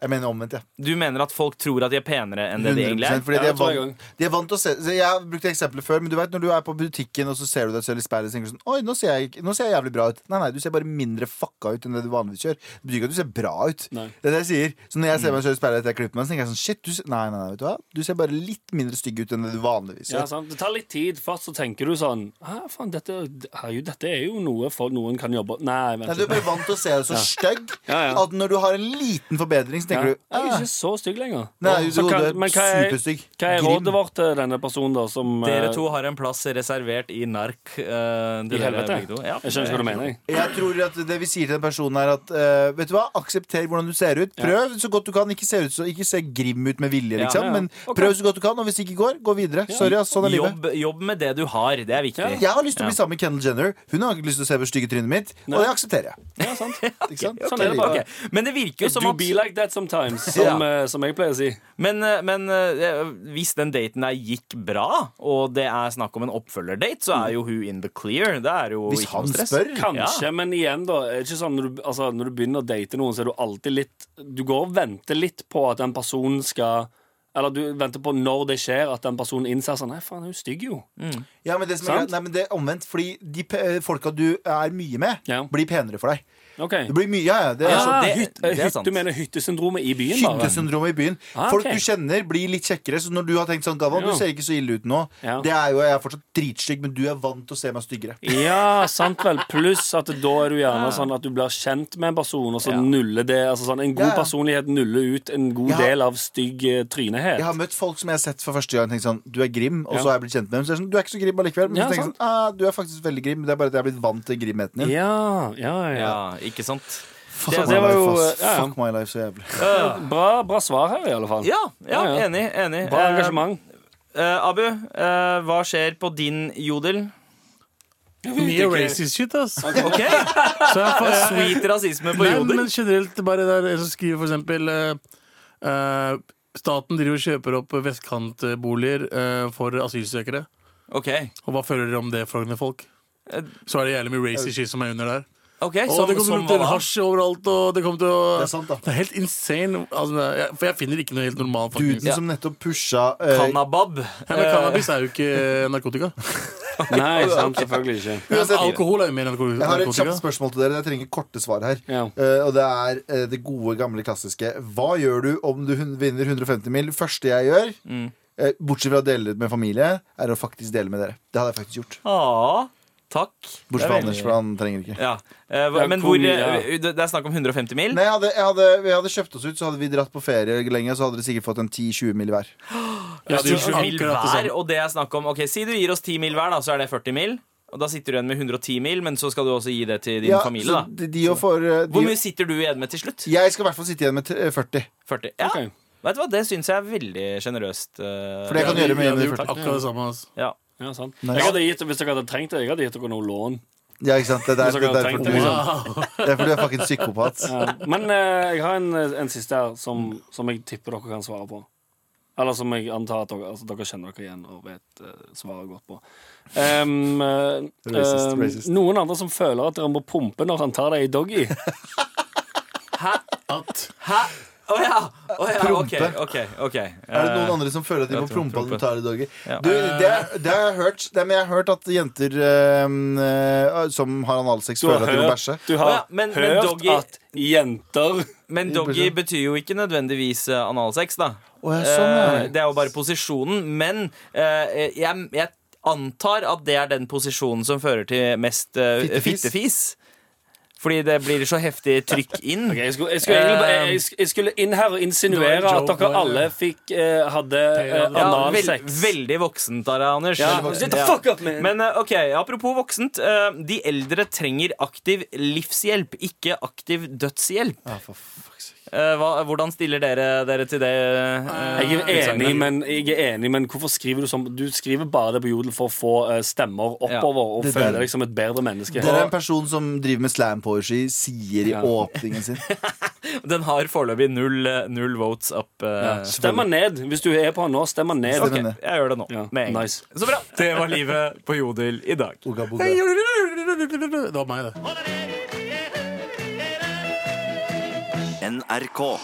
Jeg mener omvendt, ja. Du mener at folk tror at de er penere enn det de egentlig er? fordi Ja, de, er vant, de er vant til å se så Jeg har brukt eksempler før, men du vet når du er på butikken og så ser du deg selv i speilet og tenker sånn Oi, nå ser, jeg, nå ser jeg jævlig bra ut. Nei, nei, du ser bare mindre fucka ut enn det du vanligvis gjør. Det betyr ikke at du ser bra ut. Nei. Det er det jeg sier. Så når jeg ser meg selv i speilet etter jeg klipper meg, så tenker jeg sånn Shit, du ser, nei, nei, nei, vet du hva? Du ser bare litt mindre stygg ut enn det du vanligvis Ja, sant? Det tar litt tid. Først så tenker du sånn Hæ, faen, dette, herregud, dette er jo noe for noen kan jobbe Nei, vent Nei, du er bare vant til å se deg så stygg at når du har en liten forbedring, så Ja. tenker Jeg du er ah, ikke så stygg lenger. Nei, Så du, kan- du er er, superstygg. hva er rådet vårt til denne personen, da, som Dere eh, to har en plass reservert i nark. Uh, I helvete? Ja. Jeg skjønner ikke hva du mener. jeg. Jeg tror at det vi sier til den personen er at uh, Vet du hva, aksepter hvordan du ser ut. Prøv så godt du kan. Ikke se, ut, så, ikke se grim ut med vilje, liksom. ja. Men okay. prøv så godt du kan, og hvis det ikke går, gå videre. Sorry, ass. Sånn er livet. Jobb, jobb med det du har. Det er viktig. Jeg har lyst til å bli Ja. sammen med Kendal Jenner. Hun har ikke lyst til å se på stygge trynet mitt, og det aksepterer jeg. Ja, sant? Ikke sant? Sånn er det bare. Ok, Men det virker jo som Do at be like that sometimes, som, ja. som jeg pleier å si. Men, eh, men eh, hvis den daten der gikk bra, og det er snakk om en oppfølgerdate, så er jo hun in the clear. Det er jo Hvis ikke noe han stress. spør. Kanskje, men igjen, da. Er sånn når du, altså, når du begynner å date noen, så er du alltid litt Du går og venter litt på at den personen skal Eller du venter på når det skjer, at den personen innser sånn Nei, faen, hun er stygg, jo. Ja, men det, som er, Sant? greit- nei, men det er omvendt, fordi de pe- folka du er mye med, Ja. blir penere for deg. OK. Det blir mye, ja, ja. Det Ja, sånn- det- hytt, det er hytt, sant. du mener hyttesyndromet i byen, bare? Hyggesyndromet i byen. Ah, Folk du kjenner, blir litt kjekkere. Så når du har tenkt sånn Gavan, du ser ikke så ille ut nå. Ja. Det er jo, Jeg er fortsatt dritstygg, men du er vant til å se meg styggere. Ja, sant vel. Pluss at da er du gjerne sånn at du blir kjent med en person, og så Ja. nuller det altså sånn, En god Ja, ja. personlighet nuller ut en god har- del av stygg eh, trynehet. Jeg har møtt folk som jeg har sett for første gang og tenkt sånn Du er grim, og så har jeg blitt kjent med dem. Så er sånn, du er ikke så grim allikevel. Men Ja, så tenker jeg sånn, ah, du er faktisk veldig grim. Det er bare at jeg er blitt vant til grimheten din. Ja, ja, ja. Ikke sant? Fuck, det- my det var life, jo, ja, ja. Fuck my life så jævlig. Bra, bra svar her, i alle fall. Ja, ja, Ja, ja. enig. enig. Bra Eh, engasjement. Uh, Abu, uh, hva skjer på din jodel? Mye racist shit, ass. Okay. Så jeg, får- Sweet rasisme på Nei, jodel. men generelt bare der som skriver for eksempel Staten driver og kjøper opp vestkantboliger for asylsøkere. Ok, Og hva føler dere om det, Frogner folk? Så er det jævlig mye racist shit som er under der. Ok, Og som, det kommer til som å lukte hasj overalt, og det kommer til å Det er sant, da. Det er helt insane. Altså, jeg, for jeg finner ikke noe helt normalt. Duden som nettopp pusha Cannabab Kannabab. Ja, men Cannabis er jo ikke narkotika. Nei, sant, selvfølgelig ikke. Uansett, Alkohol er jo mer narkotika. Jeg har et kjapt spørsmål til dere. Jeg trenger korte svar her. Ja. Uh, og det er uh, det gode, gamle, klassiske. Hva gjør du om du vinner 150 mil? første jeg gjør, Mm. eh, bortsett fra å dele det med familie, er å faktisk dele med dere. Det hadde jeg faktisk gjort. Ah, takk. Bortsett fra Anders, for han trenger ikke. Ja. Eh, hva- Ja, men hvor hvor mye, eh, ja. Det det er snakk om 150 mil? Nei, jeg hadde, jeg hadde, vi hadde kjøpt oss ut, så hadde vi dratt på ferie lenge, så hadde dere sikkert fått en 10-20 mil hver. Ja, det er jo 10 mil det hver, samme. og det er snakk om Ok, Si du gir oss 10 mil hver, da, så er det 40 mil. Og da sitter du igjen med 110 mil, men så skal du også gi det til din Ja, familie. så da de, de og for, eh, de, Hvor mye sitter du igjen med til slutt? Jeg skal i hvert fall sitte igjen med t- 40. 40? Ja. Ok. Vet du hva, Det syns jeg er veldig sjenerøst. eh, For det kan Ja, gjøre med vi hadde gjort 40. akkurat det samme. Altså. ja. Ja, sant. Nei. Jeg hadde gitt, hvis dere hadde trengt det, jeg hadde gitt dere noe lån. Ja, ikke sant? Det er, det er du, liksom. det er fordi du er fucking psykopat. Ja. Men eh, jeg har en, en siste her som, som jeg tipper dere kan svare på. Eller som jeg antar at dere, altså, dere kjenner dere igjen og vet eh, svaret godt på. Um, eh, Racist, racist. Noen andre som føler at dere må pumpe når han tar deg i doggy. At Hæ? Å ja! Å ja, ok, ok, ok. Er det noen Eh, andre som føler at de må prompe når de tar i doggy? Ja. Du, det, det har jeg hørt. Det, men jeg har hørt at jenter eh, eh, som har analsex, Du har føler at de må hørt, bæsje. du har Å ja, men- men hørt doggy- at jenter Men doggy betyr jo ikke nødvendigvis eh, analsex, da. Å, ja, sånn, ja. Eh, det er jo bare posisjonen. Men eh, jeg, jeg antar at det er den posisjonen som fører til mest eh, Fittefis. fittefis. Fordi det blir så heftig trykk inn. Okay, jeg, skulle, jeg, skulle egentlig, bare- jeg, jeg skulle inn her og insinuere at dere alle fikk eh, hadde eh, analsex. Ja, veld, veldig voksent av deg, Anders. Ja, the fuck up, man. Men eh, ok, apropos voksent. eh, de eldre trenger aktiv livshjelp, ikke aktiv dødshjelp. Ja, for fuck's sake. Eh, hva, hvordan stiller dere dere til det? Uh, Jeg er, enig, men, jeg er enig, men hvorfor skriver du sånn? Du skriver bare det på Jodel for å få eh, stemmer oppover og Det føle deg som et bedre menneske. Det er en person som driver med slam poetry, sier i Ja. åpningen sin. Den har foreløpig null, null votes up. Uh, Ja. stemmer ned. Hvis du er på han nå, stemmer ned. Stemmer det. jeg gjør det nå. Ja, Med en nice. Så bra. Det var livet på Jodel i dag. Uga, boga. Det var meg, det. NRK.